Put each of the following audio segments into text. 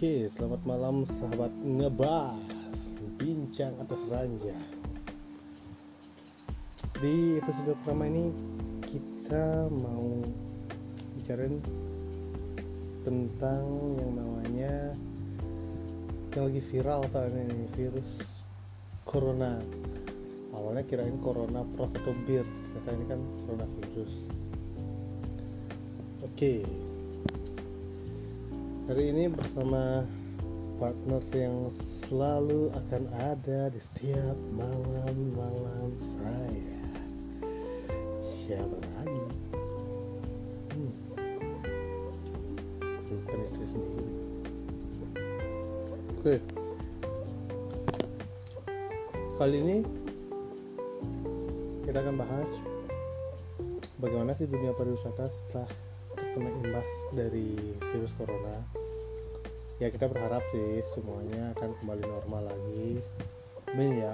Oke, selamat malam sahabat ngebah Bincang atas ranja Di episode pertama ini Kita mau bicarain Tentang yang namanya Yang lagi viral saat ini Virus Corona. Awalnya kirain Corona pros atau bir Ternyata ini kan coronavirus. Oke Hari ini bersama partner yang selalu akan ada di setiap malam-malam saya. Siapa lagi? Hmm. Bukan istri sendiri. Oke. Kali ini kita akan bahas bagaimana sih dunia pariwisata setelah terkena imbas dari virus corona ya kita berharap sih semuanya akan kembali normal lagi. Amin ya.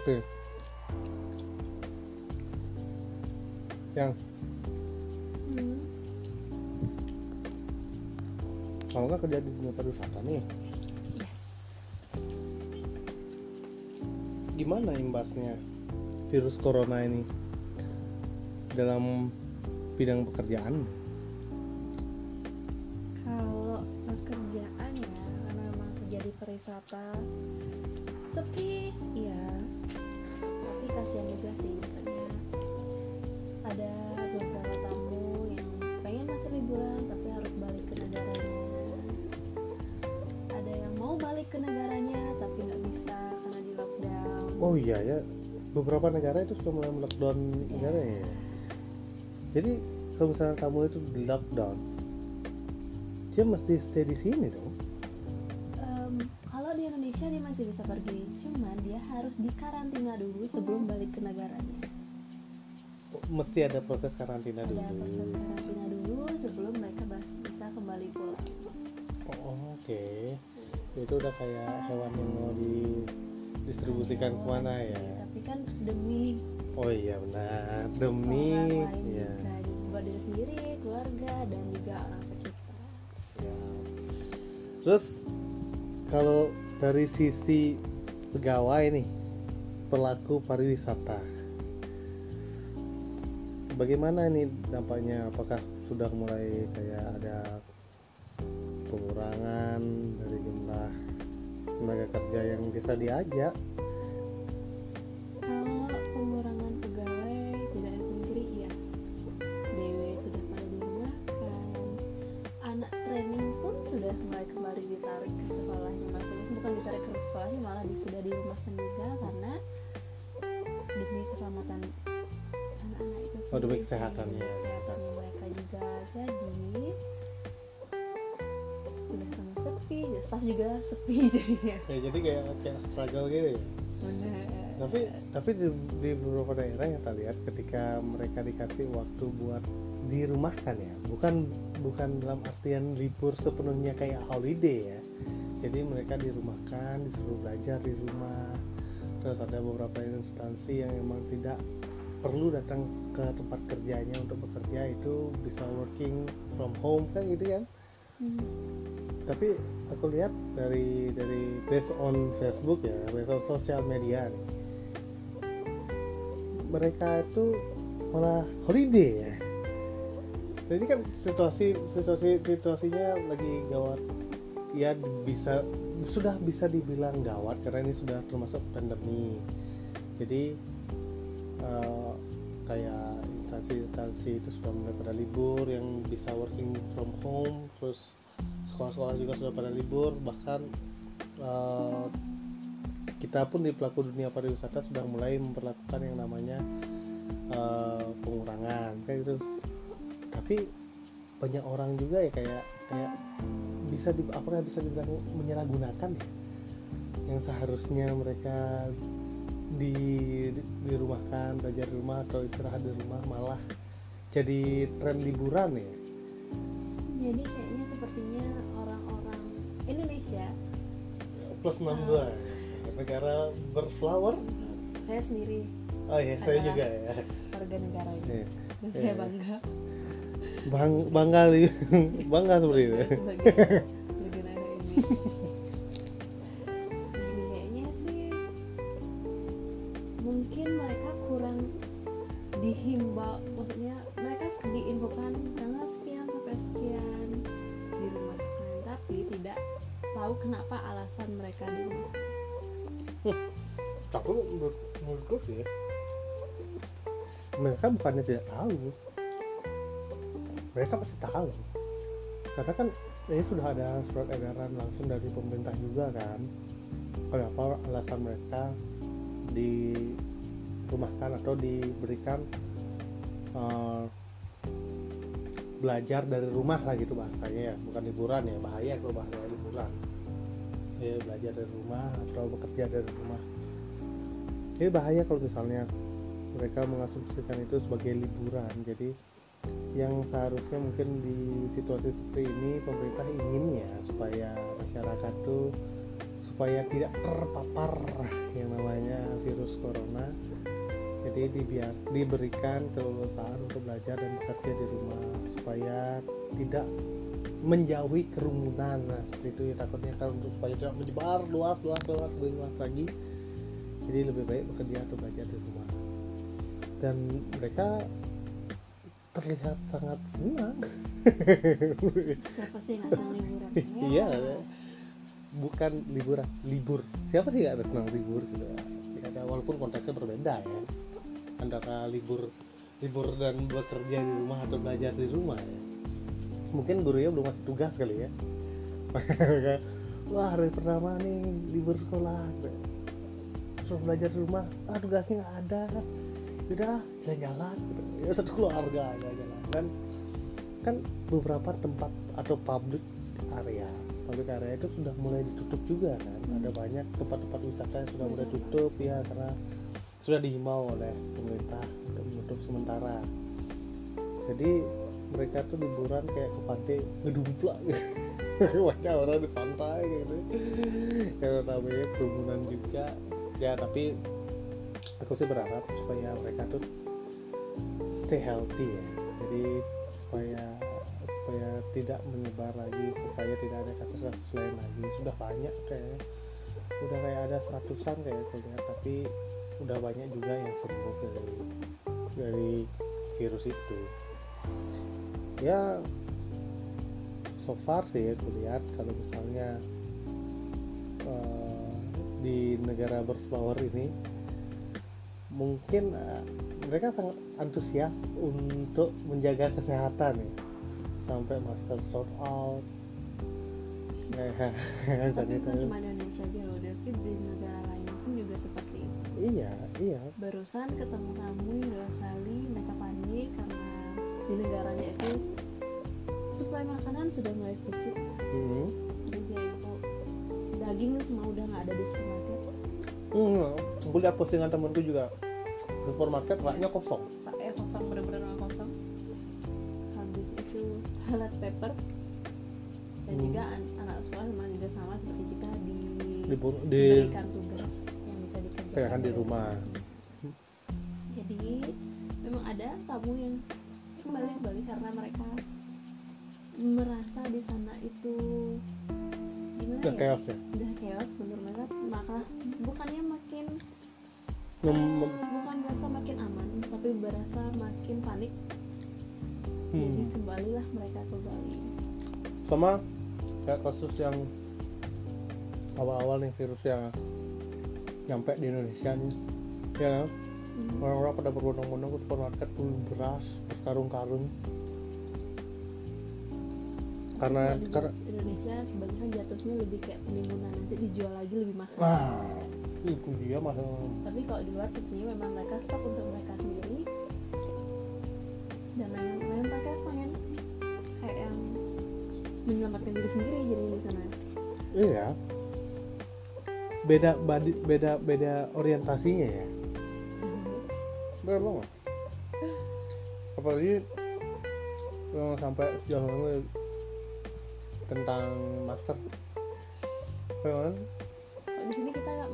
Oke. Yang? Hmm. kalau nggak kerja di dunia pariwisata nih. Yes. gimana imbasnya virus corona ini dalam bidang pekerjaan pariwisata sepi, ya. Tapi kasihan juga sih misalnya ada beberapa tamu yang pengen masih liburan tapi harus balik ke negaranya. Ada yang mau balik ke negaranya tapi nggak bisa karena di lockdown. oh iya ya beberapa negara itu sudah mulai lockdown negara ya jadi kalau misalnya kamu itu di lockdown dia mesti stay di sini dong Indonesia dia masih bisa pergi, cuman dia harus dikarantina dulu sebelum balik ke negaranya. mesti ada proses karantina ada dulu? proses karantina dulu sebelum mereka bisa kembali pulang. Oh, oke. Itu udah kayak hewan yang mau didistribusikan ke mana ya? tapi kan demi oh iya benar. demi orang ya buat diri sendiri keluarga dan juga orang sekitar. Siap. Terus kalau dari sisi pegawai nih pelaku pariwisata. Bagaimana ini dampaknya? Apakah sudah mulai kayak ada pengurangan dari jumlah tenaga kerja yang bisa diajak Oh, demi kesehatannya. demi kesehatannya. Mereka juga jadi sudah sangat sepi staff juga sepi jadinya. Ya jadi kayak kayak struggle gitu ya? Benar tapi tapi di, di beberapa daerah yang kita lihat ketika mereka dikasih waktu buat dirumahkan ya bukan bukan dalam artian libur sepenuhnya kayak holiday ya. Jadi mereka dirumahkan disuruh belajar di rumah. Terus ada beberapa instansi yang emang tidak perlu datang ke tempat kerjanya untuk bekerja itu bisa working from home kan gitu kan? Hmm. tapi aku lihat dari dari based on Facebook ya based on sosial media nih mereka itu malah holiday ya. Jadi kan situasi situasi situasinya lagi gawat. Ya bisa sudah bisa dibilang gawat karena ini sudah termasuk pandemi. Jadi eh, kayak instansi-instansi itu sudah mulai pada libur yang bisa working from home terus sekolah-sekolah juga sudah pada libur bahkan eh, kita pun di pelaku dunia pariwisata sudah mulai memperlakukan yang namanya eh, pengurangan kayak gitu. Tapi banyak orang juga ya kayak kayak bisa di apakah bisa dibilang menyalahgunakan ya? Yang seharusnya mereka di dirumahkan belajar di rumah atau istirahat di rumah malah jadi tren liburan ya? Jadi kayaknya sepertinya orang-orang Indonesia plus 62 ya. negara berflower? Saya sendiri. Oh iya saya juga ya. warga negara ini. Iya. dan Iya. saya bangga. Bang bangga bangga seperti itu. Sebagai negara ini mereka bukannya tidak tahu. Mereka pasti tahu. Karena kan ini sudah ada surat edaran langsung dari pemerintah juga kan. Kenapa alasan mereka dirumahkan atau diberikan eh, belajar dari rumah lah gitu bahasanya ya. Bukan liburan ya bahaya kalau bahasa liburan ya belajar dari rumah atau bekerja dari rumah. Ini bahaya kalau misalnya mereka mengasumsikan itu sebagai liburan. Jadi yang seharusnya mungkin di situasi seperti ini pemerintah ingin ya supaya masyarakat tuh supaya tidak terpapar yang namanya virus corona. Jadi dibiar, diberikan keleluasaan untuk belajar dan bekerja di rumah supaya tidak menjauhi kerumunan. Nah seperti itu ya takutnya kan untuk supaya tidak menyebar luas luas luas luas lagi. Jadi lebih baik bekerja atau belajar di rumah dan mereka terlihat sangat senang. Siapa sih nggak senang liburan? Iya. Bukan liburan libur. Siapa sih nggak senang libur gitu? Ya ada walaupun konteksnya berbeda ya. Antara libur libur dan bekerja di rumah atau belajar di rumah ya. Mungkin gurunya belum ngasih tugas kali ya. Wah hari pertama nih libur sekolah. Terus belajar di rumah. Ah tugasnya nggak ada udah jalan-jalan gitu. ya satu keluarga jalan-jalan. Kan kan beberapa tempat atau public area public area itu sudah mulai ditutup juga kan. Ada banyak tempat-tempat wisata yang sudah mulai tutup ya karena sudah dihimbau oleh pemerintah untuk menutup sementara. Jadi mereka tuh liburan kayak ke pantai ngedumplak gitu. Banyak orang di pantai gitu. Karena namanya kerumunan juga. Ya tapi aku sih berharap supaya mereka tuh stay healthy ya. Jadi supaya supaya tidak menyebar lagi supaya tidak ada kasus-kasus lain lagi. Sudah banyak kayak udah kayak ada seratusan kayak aku lihat tapi udah banyak juga yang sembuh dari dari virus itu. Ya so far sih aku lihat kalau misalnya uh, di negara berflower ini mungkin uh, mereka sangat antusias untuk menjaga kesehatan ya. Sampai masker sold out. Tapi bukan cuma Indonesia aja loh David di negara lain pun juga seperti itu. Iya iya. Barusan ketemu kamu dua kali mereka panik karena di negaranya itu suplai makanan sudah mulai sedikit. Hmm. jadi kayak kok daging semua udah nggak ada di supermarket Hmm, aku lihat postingan temenku juga. Supermarket raknya kosong. Eh kosong bener-bener nggak kosong. Habis itu toilet paper. Dan Hmm. juga an- anak sekolah memang juga sama seperti kita di di diberikan tugas yang bisa dikerjakan. Kerjakan di rumah. jadi memang ada tamu yang kembali ke Bali karena mereka merasa di sana itu gimana udah ya? chaos ya? Udah chaos menurut mereka maka bukannya makin Mem- bukan merasa makin aman tapi berasa makin panik jadi hmm. kembalilah mereka ke Bali sama kayak kasus yang awal-awal nih virus yang nyampe di Indonesia nih ya kan? Hmm. orang-orang pada berbondong-bondong ke supermarket beli beras berkarung-karung karena karena Indonesia kebanyakan jatuhnya lebih kayak penimbunan nanti dijual lagi lebih mahal nah itu dia masalah tapi kalau di luar sepertinya memang mereka stok untuk mereka sendiri. Dan memang, memang mereka pengen kayak yang menyelamatkan diri sendiri jadi di sana. Iya. Beda badi, beda beda orientasinya ya? Belum apalagi yang sampai sejauh ini tentang masker kan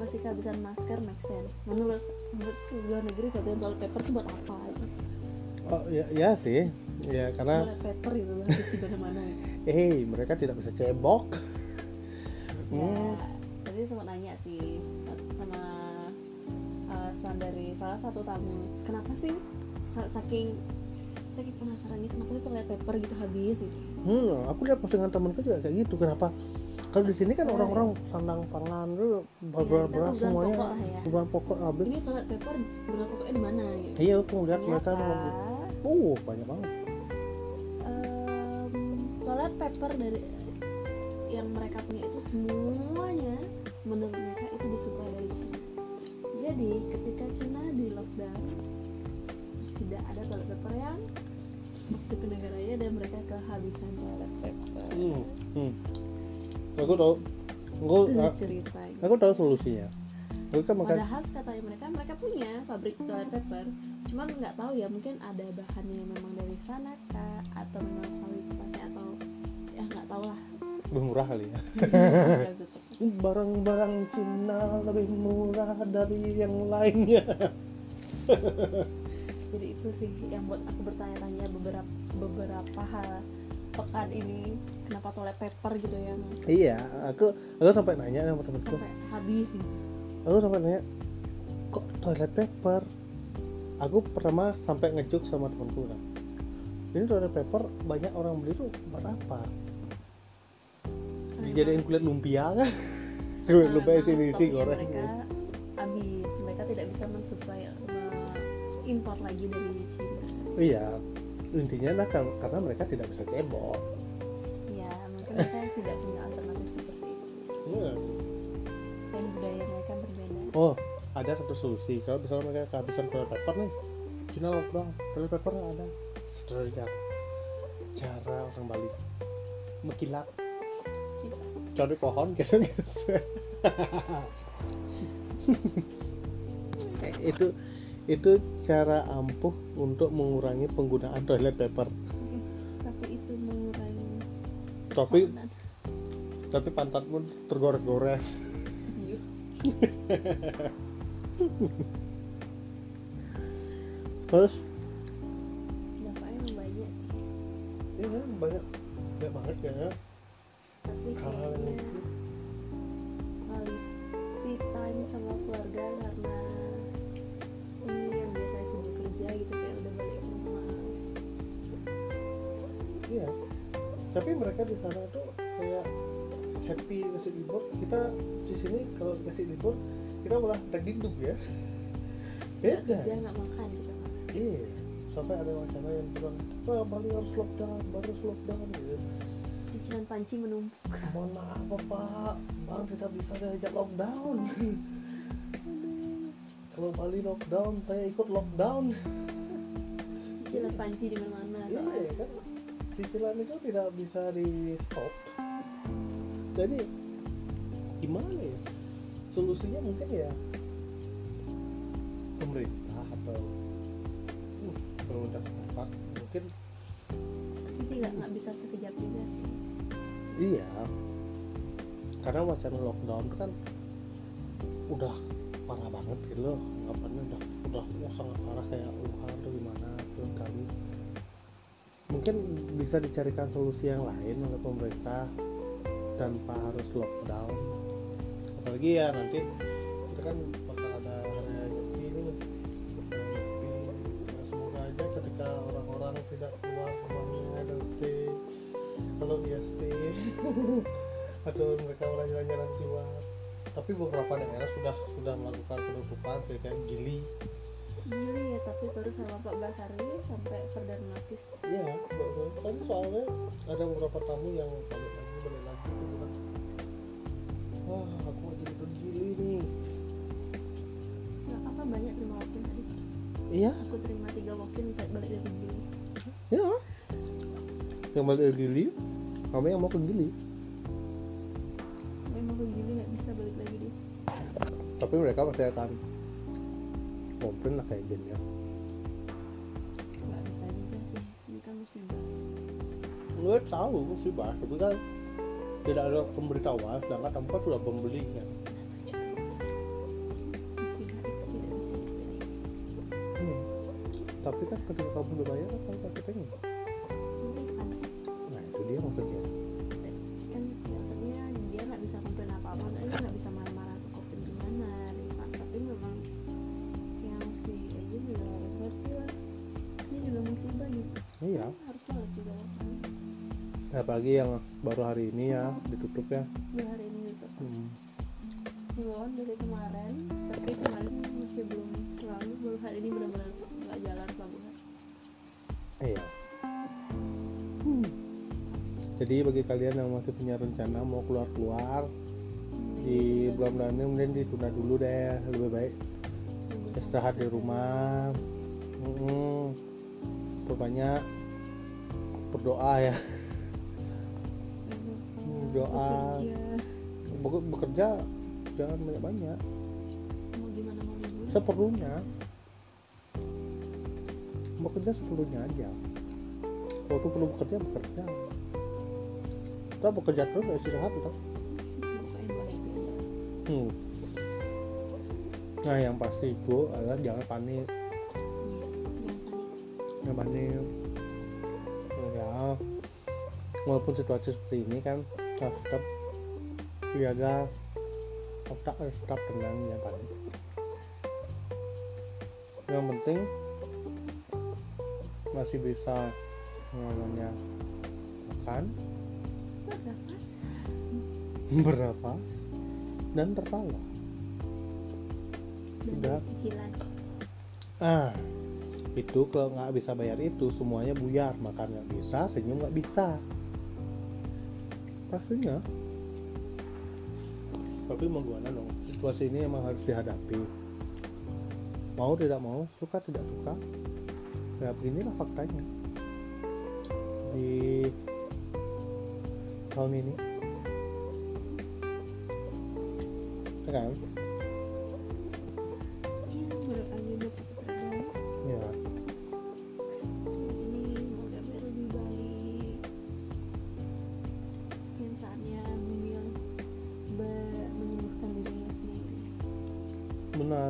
masih kehabisan masker make sense menurut menurut luar negeri katanya toilet paper itu buat apa gitu. oh ya, ya sih ya karena toilet paper itu habis di mana-mana eh mereka tidak bisa cebok ya Hmm. tadi sempat nanya sih sa- sama alasan dari salah satu tamu kenapa sih saking saking penasarannya kenapa sih toilet paper gitu habis gitu Hmm, aku lihat postingan temanku juga kayak gitu. Kenapa? Kalau di sini kan Oh, orang-orang sandang pangan tuh Ya, beras kebutuhan semuanya pokok lah ya. pokok habis. ini toilet paper benar pokoknya di mana gitu Iya, aku lihat mereka oh banyak banget. toilet paper dari yang mereka punya itu semuanya menurut mereka itu disuplai dari Cina jadi ketika Cina di lockdown tidak ada toilet paper yang masuk ke negaranya dan mereka kehabisan toilet paper Hmm, hmm. Aku tahu. Aku, itu a- ceritanya aku tahu solusinya. Aku kan makan. padahal katanya mereka mereka punya pabrik toilet paper cuman nggak tahu ya mungkin ada bahannya yang memang dari sana kah atau memang kualitasnya atau ya nggak tahu lah Lebih murah kali ya. Gitu. Barang-barang Cina lebih murah dari yang lainnya. jadi itu sih yang buat aku bertanya-tanya beberapa beberapa hal pekan ini kenapa toilet paper gitu yang iya, aku aku sampai nanya sama temanku. sampai habis gitu. aku sampai nanya kok toilet paper? Aku pertama sampai ngejuk sama temanku kan. Ini toilet paper banyak orang beli tuh buat apa? Dijadiin kulit lumpia kan? Memang- lumpia isi stoknya goreng. mereka habis. Mereka tidak bisa mensuplai impor lagi dari Cina. Iya intinya nah kar- karena mereka tidak bisa cebok. ya tidak punya alternatif seperti itu. Iya. dan budaya mereka berbeda. Oh ada satu solusi. Kalau misalnya mereka kehabisan toilet paper nih Cina lockdown toilet paper ada? Sederhana cara orang Bali. Mengkilat cari pohon geser geser itu itu cara ampuh untuk mengurangi penggunaan toilet paper. Tapi itu mengurangi tapi. Tapi pantatmu tergores-gores. Yuk. terus? Dampaknya emang banyak sih. Ini banyak. Banyak banget ya. Tapi hal-hal yang quality time sama keluarga karena ini yang biasa sibuk kerja gitu kayak udah balik ke rumah iya. Tapi mereka di sana tuh kayak happy ngasih libur kita di sini kalau ngasih libur kita malah terdinduk ya. Nggak beda. kerja nggak makan gitu. Iya sampai ada wacana yang bilang wah Bali harus lockdown Bali harus lockdown gitu cicilan panci menumpuk. Mohon maaf bapak. Bang tidak bisa diajak lockdown. Kalau Bali lockdown saya ikut lockdown. Cicilan panci di mana-mana iya kan? Cicilan itu tidak bisa di stop jadi gimana ya? Solusinya mungkin ya pemerintah atau uh, pemerintah setempat mungkin tapi tidak nggak bisa sekejap juga sih. Iya. Karena wacana lockdown itu kan udah parah banget gitu loh. Anggapannya udah udah wah, sangat parah kayak Wuhan atau gimana tuh kali. Mungkin bisa dicarikan solusi yang lain oleh pemerintah tanpa harus lockdown. Apalagi ya nanti kita kan bakal ada hari nyepi nih Hari nyepi Ya, semoga aja ketika orang-orang tidak keluar rumahnya dan stay kalau dia stay atau mereka mulai jalan-jalan keluar tapi beberapa daerah sudah sudah melakukan penutupan kayak Gili. Gili ya tapi baru sama 14 hari sampai perdana notis Iya, baru. Tadi soalnya ada beberapa tamu yang balik Iya, aku terima tiga walk-in kayak balik dari gili ya. Yang balik ke Gili, kami yang mau ke Gili. memang ke gili nggak bisa balik lagi deh Tapi mereka pasti akan komplain lah kayak gini ya. nggak bisa juga sih ini kan musibah Gue tahu sih bah, tapi kan tidak ada pemberitahuan, sedangkan tempat sudah pembeli ketika kamu udah bayar kan kamu kan nah itu dia maksudnya. Kan maksudnya dia nggak bisa komplain apa apa dia nggak bisa marah-marah atau komplain gimana Rifat tapi memang yang si Ejin juga harus ngerti lah. Ini juga musibah nih iya. Harus banget juga kan. Apalagi yang baru hari ini ya ditutup ya. Dua hari ini gitu hmm. dari kemarin tapi kemarin masih belum terlalu baru hari ini benar-benar nggak jalan pelabuhan iya. Hmm. jadi bagi kalian yang masih punya rencana mau keluar-keluar di bulan-bulan ini mending ditunda dulu deh lebih baik istirahat di rumah. Mm perbanyak berdoa ya. Doa. Bek- bekerja. Jangan banyak-banyak. Mau gimana mau seperlunya bekerja seperlunya aja. Waktu perlu bekerja bekerja. Kita bekerja terus gak istirahat kita hmm. nah yang pasti itu adalah jangan panik. Jangan panik. Jangan panik. Ya walaupun situasi seperti ini kan harus tetap jaga otak harus tetap tenang jangan panik. Yang penting masih bisa namanya makan. Bernafas bernafas dan tertawa dan Udah. bayar cicilan. Ah itu kalau nggak bisa bayar itu semuanya buyar makan nggak bisa senyum nggak bisa. Pastinya. Tapi mau gimana dong? Situasi ini emang harus dihadapi. Mau tidak mau suka tidak suka ya beginilah faktanya. Di tahun ini. Ya kan? Ya.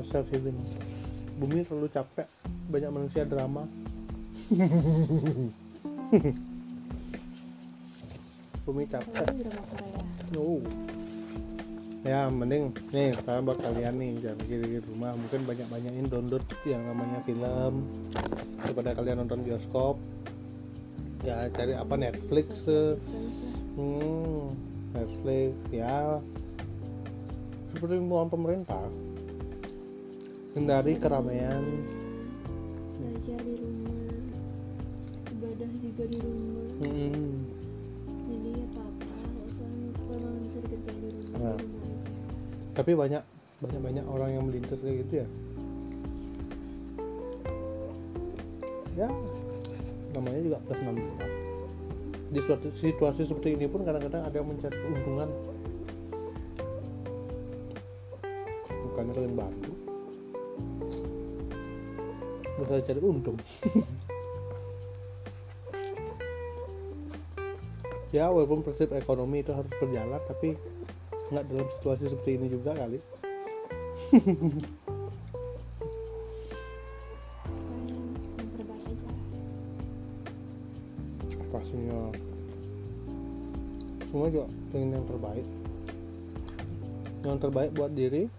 Self healing bumi terlalu capek banyak manusia drama. Bumi capek. Korea. Oh. Ya mending nih saya buat kalian nih jangan kiri di rumah. Mungkin banyak banyakin download yang namanya film. Daripada kalian nonton bioskop. Ya cari apa Netflix lah. hmm, Netflix ya. Seperti himbauan pemerintah. Hindari keramaian belajar di rumah. Ibadah juga di rumah. Hmm, jadi apa apa kalau bisa dikerjain di rumah Nah. di rumah aja. Tapi banyak banyak banyak orang yang melintas kayak gitu ya? Ya namanya juga plus 16 di suatu situasi seperti ini pun kadang-kadang ada yang mencari keuntungan. Bukannya kalian bantu bisa cari untung. Ya walaupun prinsip ekonomi itu harus berjalan tapi nggak dalam situasi seperti ini juga kali. Pastinya. Semua juga pengen yang terbaik. Yang terbaik buat diri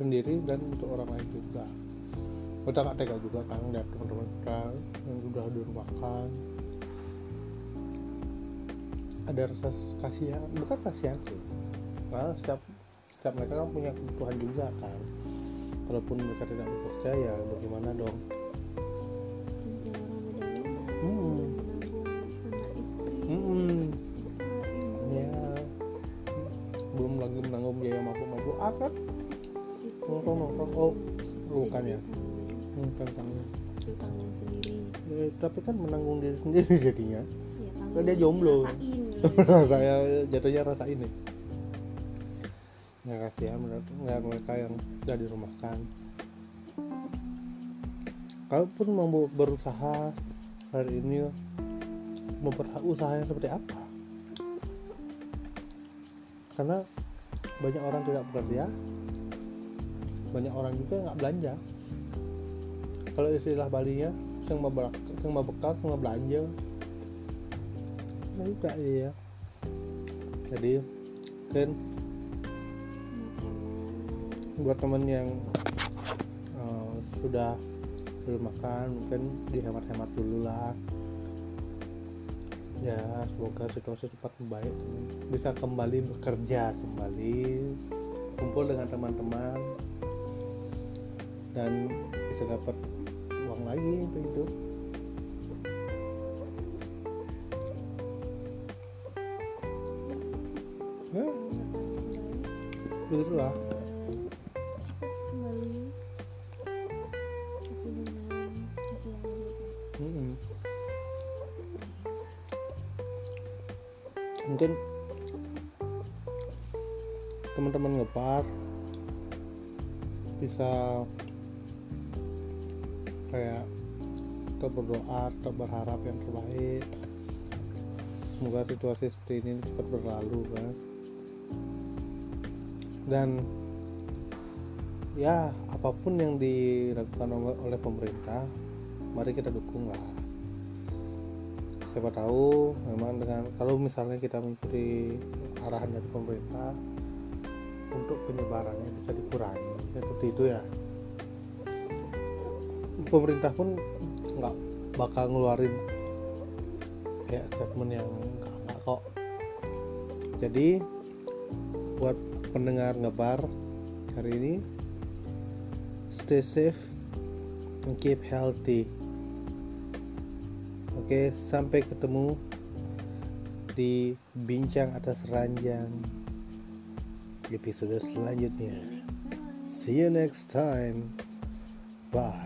sendiri dan untuk orang lain juga kita nggak tega juga kan lihat teman-teman kita yang sudah dirumahkan ada rasa kasihan bukan kasihan sih. Karena setiap setiap mereka kan punya kebutuhan juga kan. Walaupun mereka tidak bekerja ya bagaimana dong? Hmm. Hmm. Ya. Belum lagi menanggung biaya mabuk-mabuk itu. Nongkrong nongkrong oh bukan ya hmm, tanggung sendiri. Eh, tapi kan menanggung diri sendiri jadinya. Ya Kan dia jomblo. saya jatuhnya rasa ini nggak kasihan menurut nggak mereka yang sudah dirumahkan. Kalaupun mau berusaha hari ini mau usahanya seperti apa? Karena banyak orang tidak bekerja banyak orang juga nggak belanja kalau istilah Bali nya yang mabak yang mabekal yang belanja nah juga iya jadi kan buat temen yang uh, sudah belum makan mungkin dihemat-hemat dulu lah. Ya semoga situasi cepat membaik. Bisa kembali bekerja kembali kumpul dengan teman-teman. Dan bisa dapat lagi untuk hidup. Ya begitulah mungkin teman-teman ngepar bisa kayak tetap berdoa tetap berharap yang terbaik. Semoga situasi seperti ini cepat berlalu kan. Dan ya apa pun yang dilakukan oleh- pemerintah mari kita dukung lah. Siapa tahu memang dengan kalau misalnya kita mengikuti arahan dari pemerintah untuk penyebarannya bisa dikurangi. Seperti itu ya pemerintah pun nggak bakal ngeluarin kayak statement yang enggak kok jadi buat pendengar ngebar hari ini stay safe and keep healthy Oke, sampai ketemu di bincang atas ranjang episode selanjutnya. See you next time. Bye.